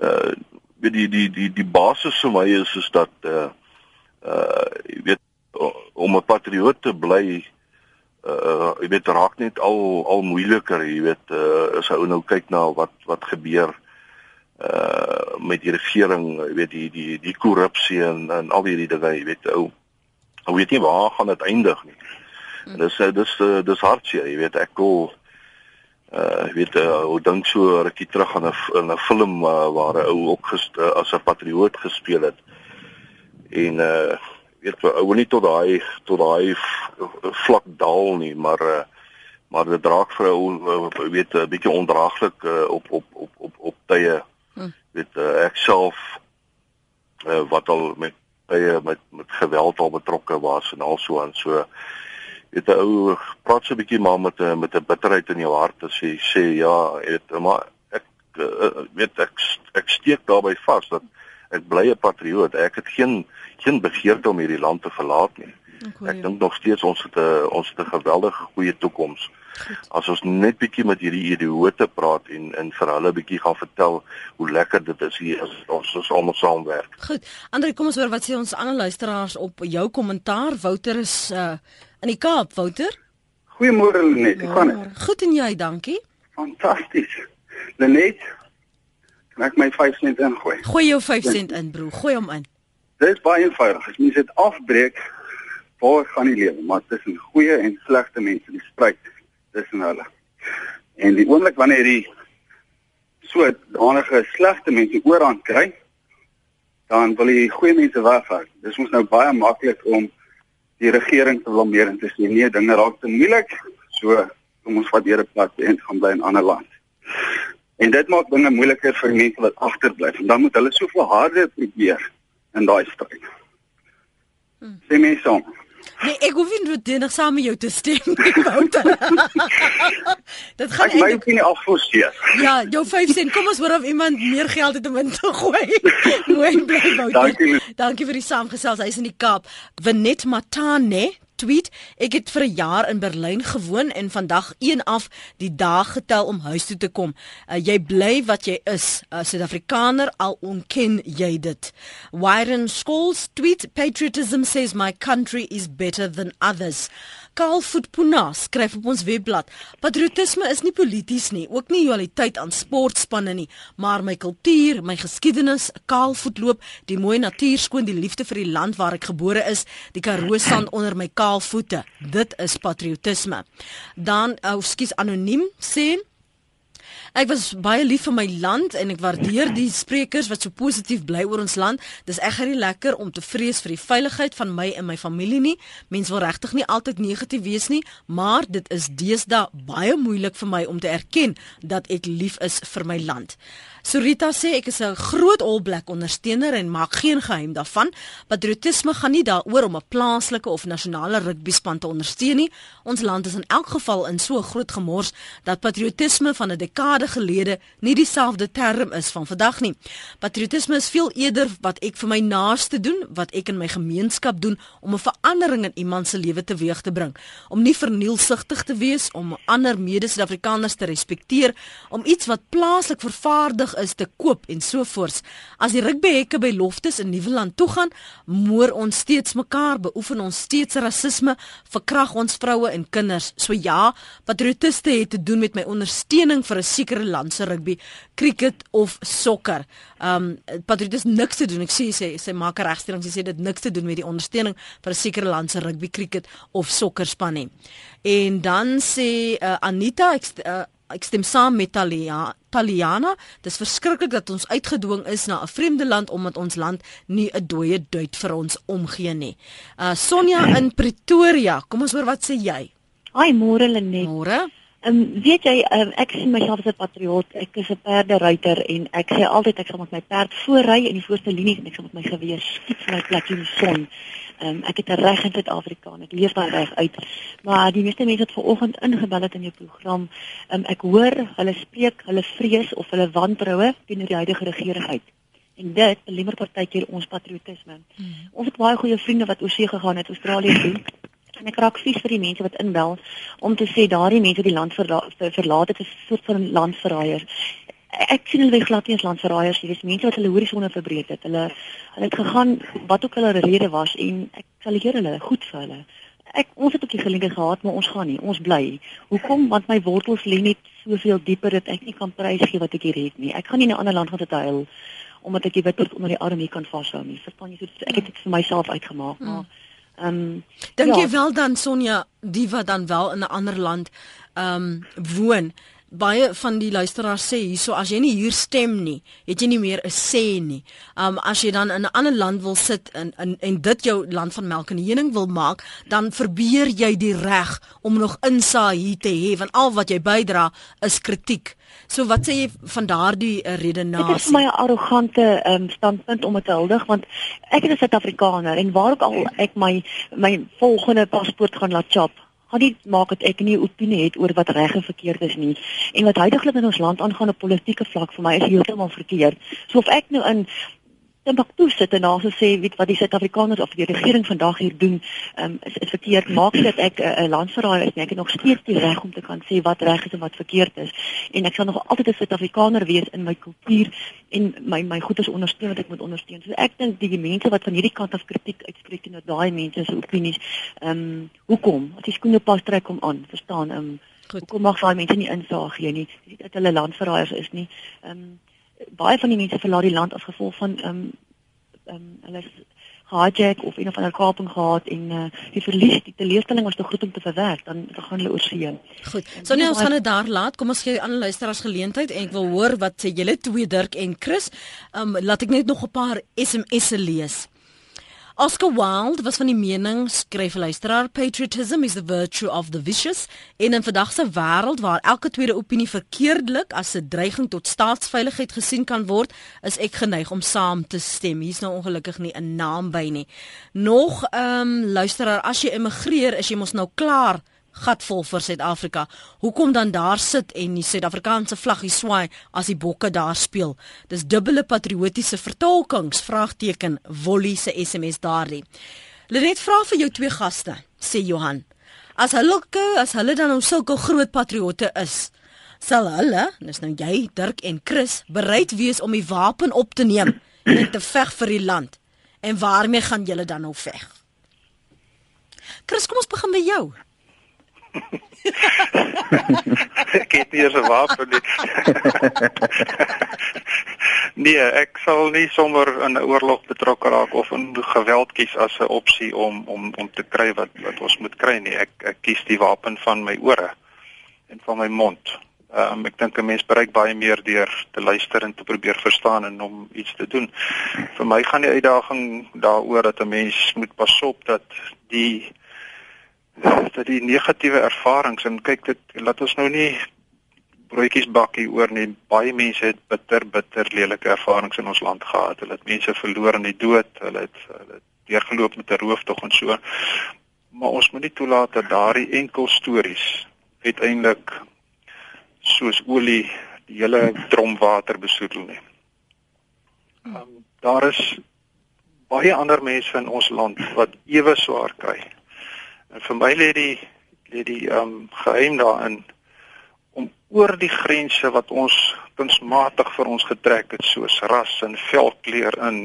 Uh weet die die die die basis vir my is is dat uh uh jy weet om 'n patrioot te bly uh jy weet raak net al al moeiliker, jy weet uh as ou nou kyk na wat wat gebeur uh met die regering, jy weet die die die korrupsie en en al hierdie dinge, jy weet ou ou weet nie waar gaan dit eindig nie. En dis dis dis hartseer, jy weet ek gou uh weet uh ou dink so rukkie terug aan 'n 'n film uh, waar 'n ou ook gest, uh, as 'n patrioot gespeel het. En uh weet ou nie tot daai tot daai vlak daal nie, maar uh, maar dit draak vir ou uh, weet 'n bietjie ondraaglik uh, op op op op op tye. Hm. Weet uh, ek self uh, wat al met tye met met geweld al betrokke was en al so en so weet 'n ou praat so 'n bietjie maar met 'n met 'n bitterheid in jou hart as jy sê ja, weet maar ek uh, weet ek ek steek daarbey vas dat ek bly 'n patrioot. Ek het geen geen begeerte om hierdie land te verlaat nie. Ek dink nog steeds ons het 'n ons het 'n geweldige goeie toekoms. As ons net bietjie met hierdie idioote praat en en vir hulle bietjie gaan vertel hoe lekker dit is hier as ons ons almal saamwerk. Goed. Andre, kom ons hoor wat sê ons ander luisteraars op jou kommentaar. Wouter is uh in die Kaap, Wouter. Goeiemôre Lenet. Hoe gaan dit? Goed en jy, dankie. Fantasties. Lenet, kan ek my 5 sent ingooi? Gooi jou 5 sent in, bro. Gooi hom in. Dit is baie eenvoudig. As mens dit afbreek, waar gaan die lewe? Maar tussen goeie en slegte mense, die spruit tussen hulle. En die oomblik wanneer jy so danige slegte mense oorhand kry, dan wil jy goeie mense weghou. Dis mos nou baie maklik om die regering te blameer en te sê nee, dinge raak te moeilik. So kom ons vat hierdie pad en gaan bly in 'n ander land. En dit maak dinge moeiliker vir mense wat agterbly. En dan moet hulle soveel harder probeer in daai stryd. Hmm. Sê my so. Nee, ek hoef nie dit nog saam met jou te stem nie, Wouter. dit gaan ek my nie afforceer. Ja, jou 5 sent. Kom ons hoor of iemand meer geld het om in te gooi. Mooi bly, Wouter. Dankie. Dankie vir die saamgesels. Hy's in die Kaap. Venet Matane tweet ek het vir 'n jaar in Berlyn gewoon en vandag 1 af die dag getel om huis toe te kom. Uh, jy bly wat jy is, 'n uh, Suid-Afrikaner al onken jy dit. Wyron Scholes tweet patriotism says my country is better than others. Karl Futpuna skryf op ons webblad: Patriotisme is nie polities nie, ook nie loyaliteit aan sportspanne nie, maar my kultuur, my geskiedenis, Karl Voetloop, die mooi natuur skoon, die liefde vir die land waar ek gebore is, die Karoo sand onder my kaal voete. Dit is patriotisme. Dan, ou, oh, skus anoniem sê Ek was baie lief vir my land en ek waardeer die sprekers wat so positief bly oor ons land. Dis egter nie lekker om te vrees vir die veiligheid van my en my familie nie. Mense wil regtig nie altyd negatief wees nie, maar dit is deesdae baie moeilik vir my om te erken dat ek lief is vir my land. Sorita sê ek is 'n groot All Black ondersteuner en maak geen geheim daarvan. Patriotisme gaan nie daaroor om 'n plaaslike of nasionale rugbyspan te ondersteun nie. Ons land is in elk geval in so groot gemors dat patriotisme van 'n dekade gelede nie dieselfde term is van vandag nie. Patriotisme is veel eerder wat ek vir my naaste doen, wat ek in my gemeenskap doen om 'n verandering in iemand se lewe teweeg te bring, om nie vernielsigtig te wees, om ander mede-Suid-Afrikaners te respekteer, om iets wat plaaslik vervaardig is te koop en so voort. As die rugbyhekke by Loftus in Nieuweland toe gaan, moer ons steeds mekaar, beoefen ons steeds rasisme, verkrag ons vroue en kinders. So ja, patriotiste het te doen met my ondersteuning vir 'n sekere land se rugby, cricket of sokker. Um patriotiste niks te doen. Ek sê sy sy maak 'n regstelling. Sy sê dit niks te doen met die ondersteuning vir 'n sekere land se rugby, cricket of sokkerspan nie. En dan sê uh, Anita ek uh, ek stem saam met Talia Taliana. Dis verskriklik dat ons uitgedwing is na 'n vreemde land omdat ons land nie 'n dooie duit vir ons omgee nie. Uh Sonja in Pretoria, kom ons hoor wat sê jy? Hi, môre Lenet. Môre. Ehm um, weet jy, um, ek sien myself as 'n patriot. Ek is 'n perderuiter en ek sê altyd ek sal met my perd voorry in die voorste linie en ek sal met my geweer skiet vir my plek in die son. Ehm um, ek het 'n reg in Suid-Afrika en ek leef daai reg uit. Maar die meeste mense wat vanoggend ingebel het in jou program, ehm um, ek hoor hulle spreek hulle vrees of hulle wantroue teenoor die huidige regering uit. En dit belemmer partykeer ons patriotisme. Hmm. Ons het baie goeie vriende wat oorsee gegaan het, Australië toe. En ek raak vies vir die mense wat inbel om te sê daardie mense die land verla verlaat het, is 'n soort van landverraaiers ek sien hulle glad nie as landverraaiers nie. Dis mense wat hulle horisonne verbreek het. Hulle hulle het gegaan wat ook hulle rede was en ek sal leer hulle goed vir hulle. Ek ons het ook die geleentheid gehad, maar ons gaan nie. Ons bly. Hoekom? Want my wortels lê net soveel dieper dat ek nie kan prys gee wat ek hier het nie. Ek gaan nie na 'n ander land gaan te huil omdat ek die wit onder die arm hier kan vashou nie. Verstaan jy? So ek het dit vir myself uitgemaak, maar ehm um, dink ja. jy wel dan Sonja, die wat dan wel in 'n ander land ehm um, woon? Baie van die luisteraars sê hierso as jy nie hier stem nie, het jy nie meer 'n sê nie. Um as jy dan in 'n ander land wil sit en en en dit jou land van melk en honing wil maak, dan verbeur jy die reg om nog insaai hier te hê want al wat jy bydra is kritiek. So wat sê jy van daardie uh, redenasie? Dit is my arrogante um, standpunt om dit te huldig want ek is 'n Suid-Afrikaner en waar ook al ek my my volgende paspoort gaan laat chop gaan nie maak dat ek nie 'n opinie het oor wat reg en verkeerd is nie. En wat heidaglik in ons land aangaan op politieke vlak vir my is heeltemal verkeerd. So of ek nou in Timbuktu sit en daar so sê weet wat die Suid-Afrikaners of die regering vandag hier doen, um, is, is verkeerd. Maak dit ek 'n uh, landverraaier is nie. Ek het nog steeds die reg om te kan sê wat reg is en wat verkeerd is. En ek sal nog altyd 'n Suid-Afrikaner wees in my kultuur en my my goedes ondersteun wat ek moet ondersteun. So ek dink die mense wat van hierdie kant af kritiek uitspreek en daai mense se opinies, ehm um, hoekom? As die skoene pas trek om aan, verstaan? Ehm um, hoekom mag daai mense nie insaag gee nie? Dis nie dat hulle landverraaiers is nie. Ehm um, baie van die mense verlaat die land as gevolg van ehm um, ehm um, hulle hijack of een of ander kaping gehad en uh, die verlies die teleurstelling was te groot om te verwerk dan dan gaan hulle oorsee. Goed. So nou ons gaan dit daar laat. Kom ons gee aan luisteraars geleentheid en ek wil hoor wat sê julle twee Dirk en Chris. Ehm um, laat ek net nog 'n paar SMS'e lees. Oscar Wilde was van die mening skryf luisteraar patriotism is the virtue of the vicious. In 'n verdagse wêreld waar elke tweede opinie verkeerdelik as 'n dreiging tot staatsveiligheid gesien kan word is ek geneig om saam te stem. Hier's nou ongelukkig nie 'n naam by nie. Nog ehm um, luisteraar as jy immigreer is jy mos nou klaar gatvol vir Suid-Afrika. Hoekom dan daar sit en die Suid-Afrikaanse vlaggie swaai as die bokke daar speel? Dis dubbele patriotiese vertolkings vraagteken Wolly se SMS daardie. Lenet vra vir jou twee gaste, sê Johan. As hulle as hulle dan nou sulke groot patriotte is, sal hulle, dis nou jy, Dirk en Chris, bereid wees om die wapen op te neem en te veg vir die land. En waarmee gaan julle dan nou veg? Chris, kom ons begin by jou. ek het nie eens 'n wapen nie. nee, ek sal nie sommer in 'n oorlog betrokke raak of in geweld kies as 'n opsie om om om te kry wat wat ons moet kry nie. Ek ek kies die wapen van my ore en van my mond. Ehm um, ek dink 'n mens bereik baie meer deur te luister en te probeer verstaan en om iets te doen. Vir my gaan die uitdaging daaroor dat 'n mens moet pas op dat die dat die negatiewe ervarings en kyk dit laat ons nou nie broodjies bakkie oor nie. Baie mense het bitter bitter lelike ervarings in ons land gehad. Hulle het mense verloor in die dood. Hulle het hulle het deurgeloop met 'n rooftog en so. Maar ons moet nie toelaat dat daardie enkel stories uiteindelik soos olie die hele drom water besoedel nie. Um, daar is baie ander mense in ons land wat ewe swaar kry. En vir my lê die lê die ehm um, geheim daarin om oor die grense wat ons kunsmatig vir ons getrek het soos ras en velkleur in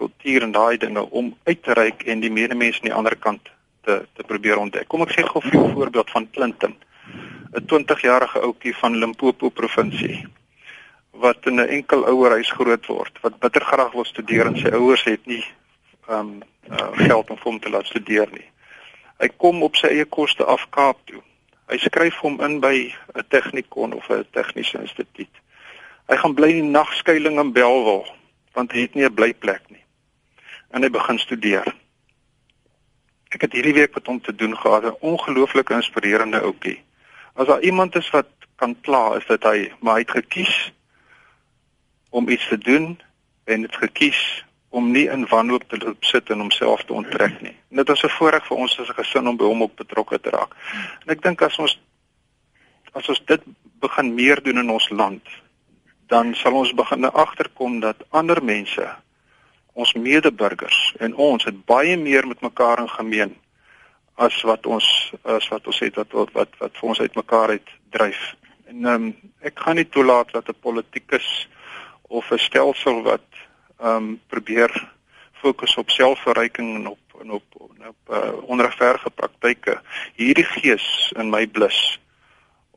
kultuur en daai dinge om uit te reik en die medemens aan die ander kant te te probeer ontdek. Kom ek gee gou 'n voorbeeld van Clinton. 'n 20-jarige ouetjie van Limpopo provinsie wat in 'n enkel ouerhuis groot word, wat bitter graag wil studeer en sy ouers het nie ehm um, uh, geld om hom te laat studeer nie. Hy kom op sy eie koste af Kaap toe Hy skryf hom in by 'n tegnikon of 'n tegniese instituut. Hy gaan bly in nagskuiling in Belwel want hy het nie 'n blyplek nie. En hy begin studeer. Ek het hierdie week met hom te doen gehad, 'n ongelooflike inspirerende ouetjie. As daar iemand is wat kan kla, is dit hy, maar hy het gekies om iets te doen en het gekies om nie in wanhoop te loop sit en homself te onttrek nie. En dit is 'n voorreg vir ons as 'n gesin om by hom ook betrokke te raak. En ek dink as ons as ons dit begin meer doen in ons land, dan sal ons begin agterkom dat ander mense, ons medeburgers en ons het baie meer met mekaar in gemeen as wat ons as wat ons het wat wat wat vir ons uitmekaar uit dryf. En um, ek gaan nie toelaat dat 'n politikus of 'n stelsel wat ehm um, probeer fokus op selfverryking en op en op en op uh, onregverdige praktyke. Hierdie gees in my blus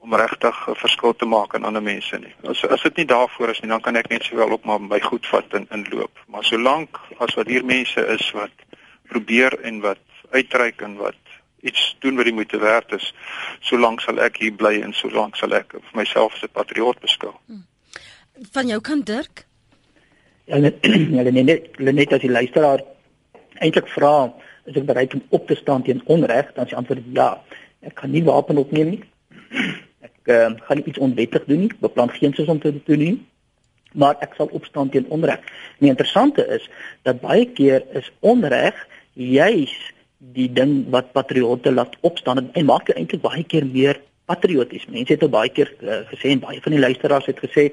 om regtig 'n verskil te maak aan ander mense nie. As as dit nie daarvoor is nie, dan kan ek net sowel op maar my goed vat en inloop. Maar solank as wat hier mense is wat probeer en wat uitreik en wat iets doen wat die moeite werd is, solank sal ek hier bly en solank sal ek vir myself as 'n patriot beskou. Hmm. Van jou kant Dirk? Ja, hulle net hulle net as die luisteraar eintlik vra, is ek bereid om op te staan teen onreg? Dan is die antwoord ja. Ek kan nie wapen opneem nie. Ek uh, gaan nie iets onwettig doen nie. Beplan geen sus om te doen nie. Maar ek sal opstaan teen onreg. Die interessante is dat baie keer is onreg juis die ding wat patriotte laat opstaan en maak eintlik baie keer meer patrioties. Mense het al baie keer uh, gesê en baie van die luisteraars het gesê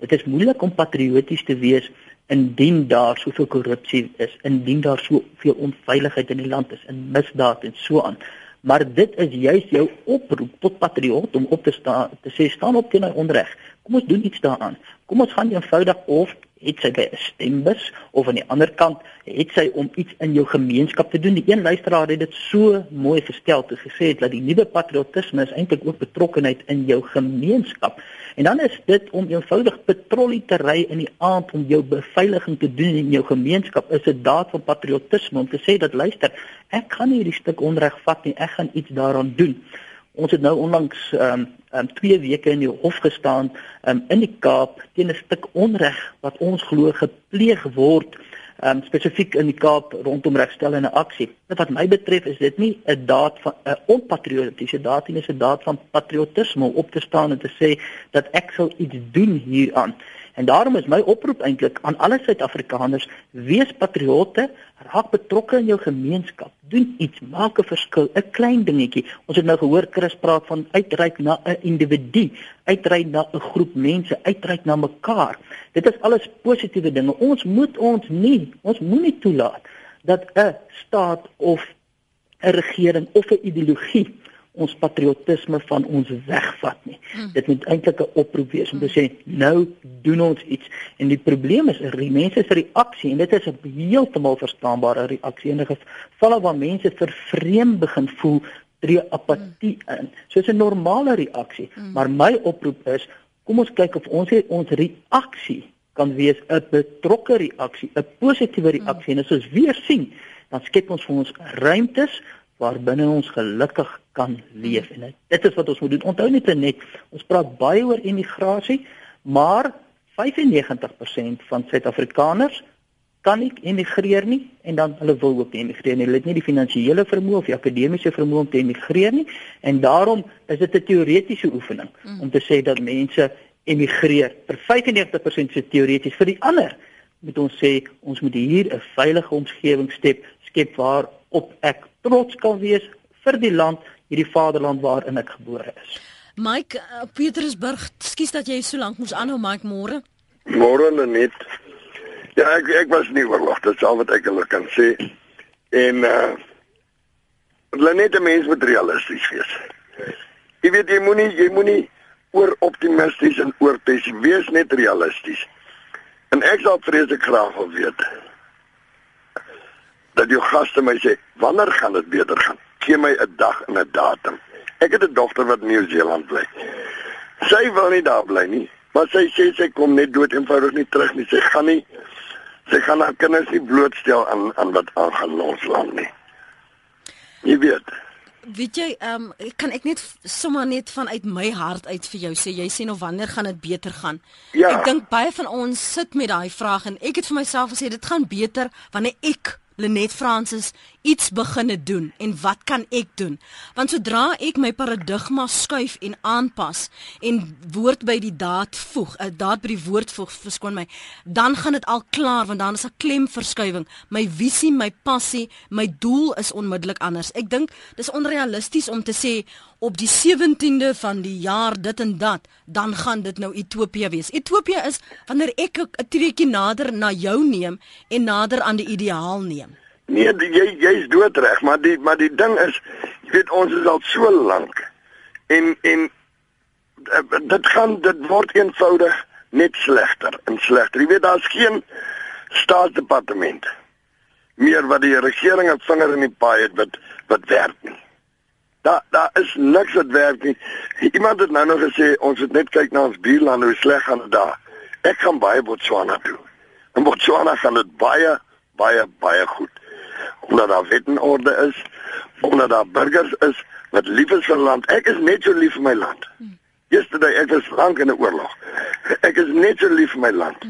dit is moeilik om patrioties te wees indien daar soveel korrupsie is, indien daar soveel onveiligheid in die land is, in misdaad en so aan. Maar dit is juis jou oproep tot patriot om op te staan te sê staan op teen onreg. Kom ons doen iets daaraan. Kom ons gaan eenvoudig of het sy by 'n stembus of aan die ander kant het sy om iets in jou gemeenskap te doen. Die een luisteraar het dit so mooi verstel te gesê het dat die nuwe patriotisme is eintlik ook betrokkenheid in jou gemeenskap. En dan is dit om eenvoudig patrollie te ry in die aand om jou beveiliging te doen in jou gemeenskap is 'n daad van patriotisme om te sê dat luister, ek gaan hierdie stuk onreg vat nie, ek gaan iets daaraan doen. Ons het nou onlangs ehm um, um, 2 weke in die hof gestaan um, in die Kaap teen 'n stuk onreg wat ons glo gepleeg word um, spesifiek in die Kaap rondom regstellende aksie. Wat my betref is dit nie 'n daad van 'n onpatriotiese daad nie, dis 'n daad van patriotisme om op te staan en te sê dat ek sal iets doen hieraan. En daarom is my oproep eintlik aan alle Suid-Afrikaners: wees patriotte, raak betrokke in jou gemeenskap, doen iets, maak 'n verskil, 'n klein dingetjie. Ons het nou gehoor Chris praat van uitreik na 'n individu, uitreik na 'n groep mense, uitreik na mekaar. Dit is alles positiewe dinge. Ons moet ons nie, ons moenie toelaat dat 'n staat of 'n regering of 'n ideologie ons patriotisme van ons wegvat nie. Mm. Dit moet eintlik 'n oproep wees om te sê nou doen ons iets en die probleem is die mense se reaksie en dit is 'n heeltemal verstaanbare reaksie in 'n geval waar mense vervreem begin voel tree apatie mm. in. So 'n normale reaksie, mm. maar my oproep is kom ons kyk of ons ons reaksie kan wees 'n betrokke reaksie, 'n positiewe reaksie mm. en as ons weer sien dan skep ons vir ons ruimtes waarbinne ons gelukkig kan leef en dit is wat ons moet doen. Onthou net net, ons praat baie oor immigrasie, maar 95% van Suid-Afrikaners kan nie emigreer nie en dan hulle wil ook nie emigreer nie. Hulle het nie die finansiële vermoë of die akademiese vermoë om te emigreer nie en daarom is dit 'n teoretiese oefening mm. om te sê dat mense emigreer. Vir 95% se teoreties, vir die ander moet ons sê ons moet hier 'n veilige omgewing skep, skep waar op ek trots kan wees vir die land, hierdie vaderland waarin ek gebore is. Mike uh, Petersburg, skus dat jy so lank moes aanhou, Mike môre. Môre net. Ja, ek ek was nie oorlog, dit is al wat ek hulle kan sê. En uh hulle net 'n mens moet realisties wees. Jy weet jy moenie jy moenie oor optimisties en oor pessimisties wees, net realisties. En ek sal vreeslik graag wil weet dat jou gaste my sê, wanneer gaan dit beter gaan? Gee my 'n dag en 'n datum. Ek het 'n dogter wat in Nieu-Seeland bly. Sy wil nie daar bly nie, maar sy sê sy kom net dood eenvoudig nie terug nie. Sy gaan nie sy gaan haar kinders nie blootstel aan aan wat aangaan in ons land nie. Jy weet. Weet jy, ehm um, kan ek net sommer net vanuit my hart uit vir jou sê, jy sê nou wanneer gaan dit beter gaan? Ja. Ek dink baie van ons sit met daai vraag en ek het vir myself gesê dit gaan beter wanneer ek Lenet Fransis iets beginne doen en wat kan ek doen? Want sodra ek my paradigma skuif en aanpas en woord by die daad voeg, 'n uh, daad by die woord voeg, verskoon my, dan gaan dit al klaar want dan is 'n klemverskywing. My visie, my passie, my doel is onmiddellik anders. Ek dink dis onrealisties om te sê op die 17de van die jaar dit en dat, dan gaan dit nou Ethiopië wees. Ethiopië is wanneer ek 'n treukie nader na jou neem en nader aan die ideaal neem. Nee, die, jy jy's doodreg, maar die maar die ding is, jy weet ons is al so lank en en eh, dit gaan dit word eenvoudig net slegter en slegter. Jy weet daar's geen staatsdepartement meer wat die regering 'n vinger in die paai het wat wat werk nie. Daar daar is niks wat werk nie. Iemand het nou nog gesê ons moet net kyk na ons buurlande hoe sleg gaan dit daar. Ek gaan baie Botswana toe. In Botswana gaan dit baie baie baie goed omdat daar wet en orde is, omdat daar burgers is wat lief is vir land. Ek is net so lief vir my land. Yesterday ek was lank in 'n oorlog. Ek is net so lief vir my land.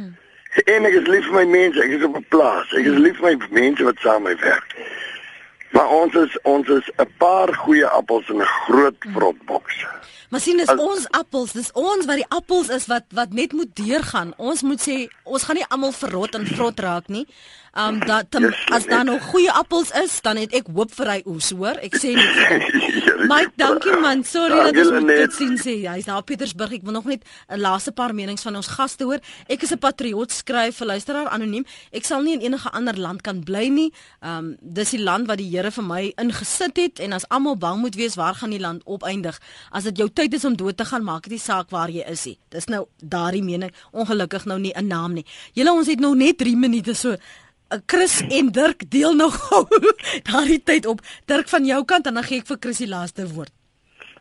En ek is lief vir my mense. Ek is op 'n plaas. Ek is lief vir my mense wat saam met my werk. Maar ons is ons is 'n paar goeie appels in 'n groot vrotboks. Maar sien dis As, ons appels, dis ons wat die appels is wat wat net moet deurgaan. Ons moet sê ons gaan nie almal verrot en vrot raak nie. Um dat tem, yes, as daar nog goeie appels is, dan het ek hoop vir hy oes, hoor. Ek sê net. Mike, dankie man. Sorry dat ons moet dit sien sê. Hy's daar Pietersburg. Ek wil nog net 'n laaste paar menings van ons gaste hoor. Ek is 'n patriot skryf vir luisteraar anoniem. Ek sal nie in enige ander land kan bly nie. Um dis die land wat die Here vir my ingesit het en as almal bang moet wees, waar gaan die land opeindig? As dit jou tyd is om dood te gaan, maak dit nie saak waar jy is nie. Dis nou daardie mening. Ongelukkig nou nie 'n naam nie. Julle ons het nou net 3 minute so Chris en Dirk deel nog daardie tyd op. Dirk van jou kant en dan gee ek vir Chris die laaste woord.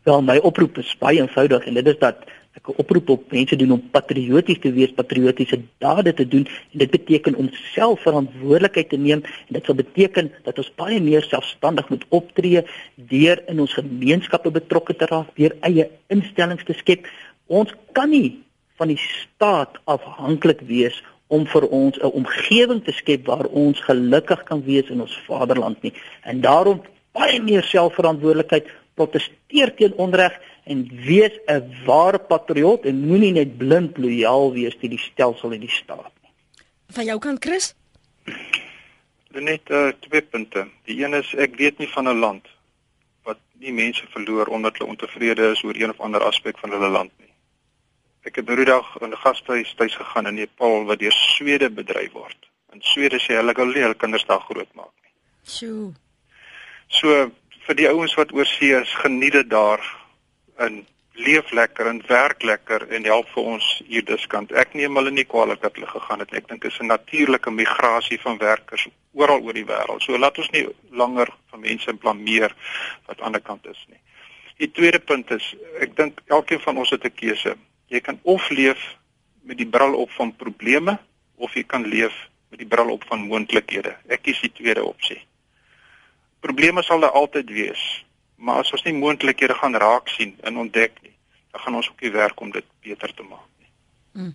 Ja, my oproep is baie eenvoudig en dit is dat ek 'n oproep op mense doen om patrioties te wees, patriotiese dade te doen en dit beteken om self verantwoordelikheid te neem en dit sal beteken dat ons baie meer selfstandig moet optree deur in ons gemeenskappe betrokke te raak, deur eie instellings te skep. Ons kan nie van die staat afhanklik wees om vir ons 'n omgewing te skep waar ons gelukkig kan wees in ons vaderland nie. En daarom baie meer selfverantwoordelikheid, protesteer teen onreg en wees 'n ware patriot en moenie net blind lojaal wees teen die stelsel en die staat nie. Van jou kant Chris? Net uh, twee punte. Die een is ek weet nie van 'n land wat nie mense verloor omdat hulle ontevrede is oor een of ander aspek van hulle land nie. Ek het nou die dag in 'n gastehuis tuis gegaan in Nepal wat deur Swede bedryf word. In Swede sê hulle hulle hulle kinders daar groot maak nie. Sjoe. So vir die ouens wat oorsee is, geniet dit daar in leef lekker en werk lekker en help vir ons hier diskant. Ek neem hulle nie kwaadlik dat hulle gegaan het. Ek dink dit is 'n natuurlike migrasie van werkers oral oor die wêreld. So laat ons nie langer van mense blameer wat aan die ander kant is nie. Die tweede punt is ek dink elkeen van ons het 'n keuse. Jy kan of leef met die bril op van probleme of jy kan leef met die bril op van moontlikhede. Ek kies die tweede opsie. Probleme sal daar altyd wees, maar as ons nie moontlikhede gaan raak sien en ontdek nie, dan gaan ons ook nie werk om dit beter te maak nie. Mm.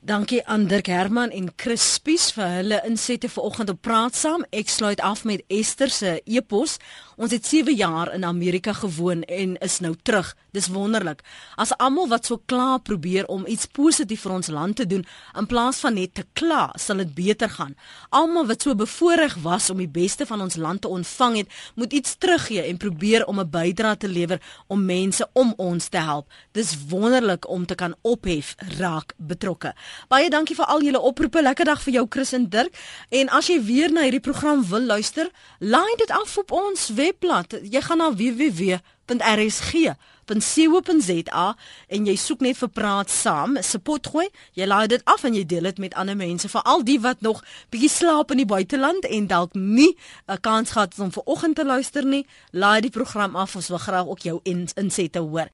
Dankie aan Dirk Herman en Chris Spies vir hulle insette vanoggend op praat saam. Ek sluit af met Esther se e-pos. Ons het 7 jaar in Amerika gewoon en is nou terug. Dis wonderlik. As almal wat so klaar probeer om iets positief vir ons land te doen in plaas van net te kla, sal dit beter gaan. Almal wat so bevoorreg was om die beste van ons land te ontvang het, moet iets teruggee en probeer om 'n bydrae te lewer om mense om ons te help. Dis wonderlik om te kan ophef raak betrokke. Baie dankie vir al julle oproepe. Lekker dag vir jou Chris en Dirk. En as jy weer na hierdie program wil luister, laai dit af op ons webblad. Jy gaan na www.rsg.co.za en jy soek net vir praat saam, support gooi. Jy laai dit af en jy deel dit met ander mense, veral die wat nog bietjie slaap in die buiteland en dalk nie 'n kans gehad het om ver oggend te luister nie. Laai die program af. Ons wil graag ook jou insette hoor.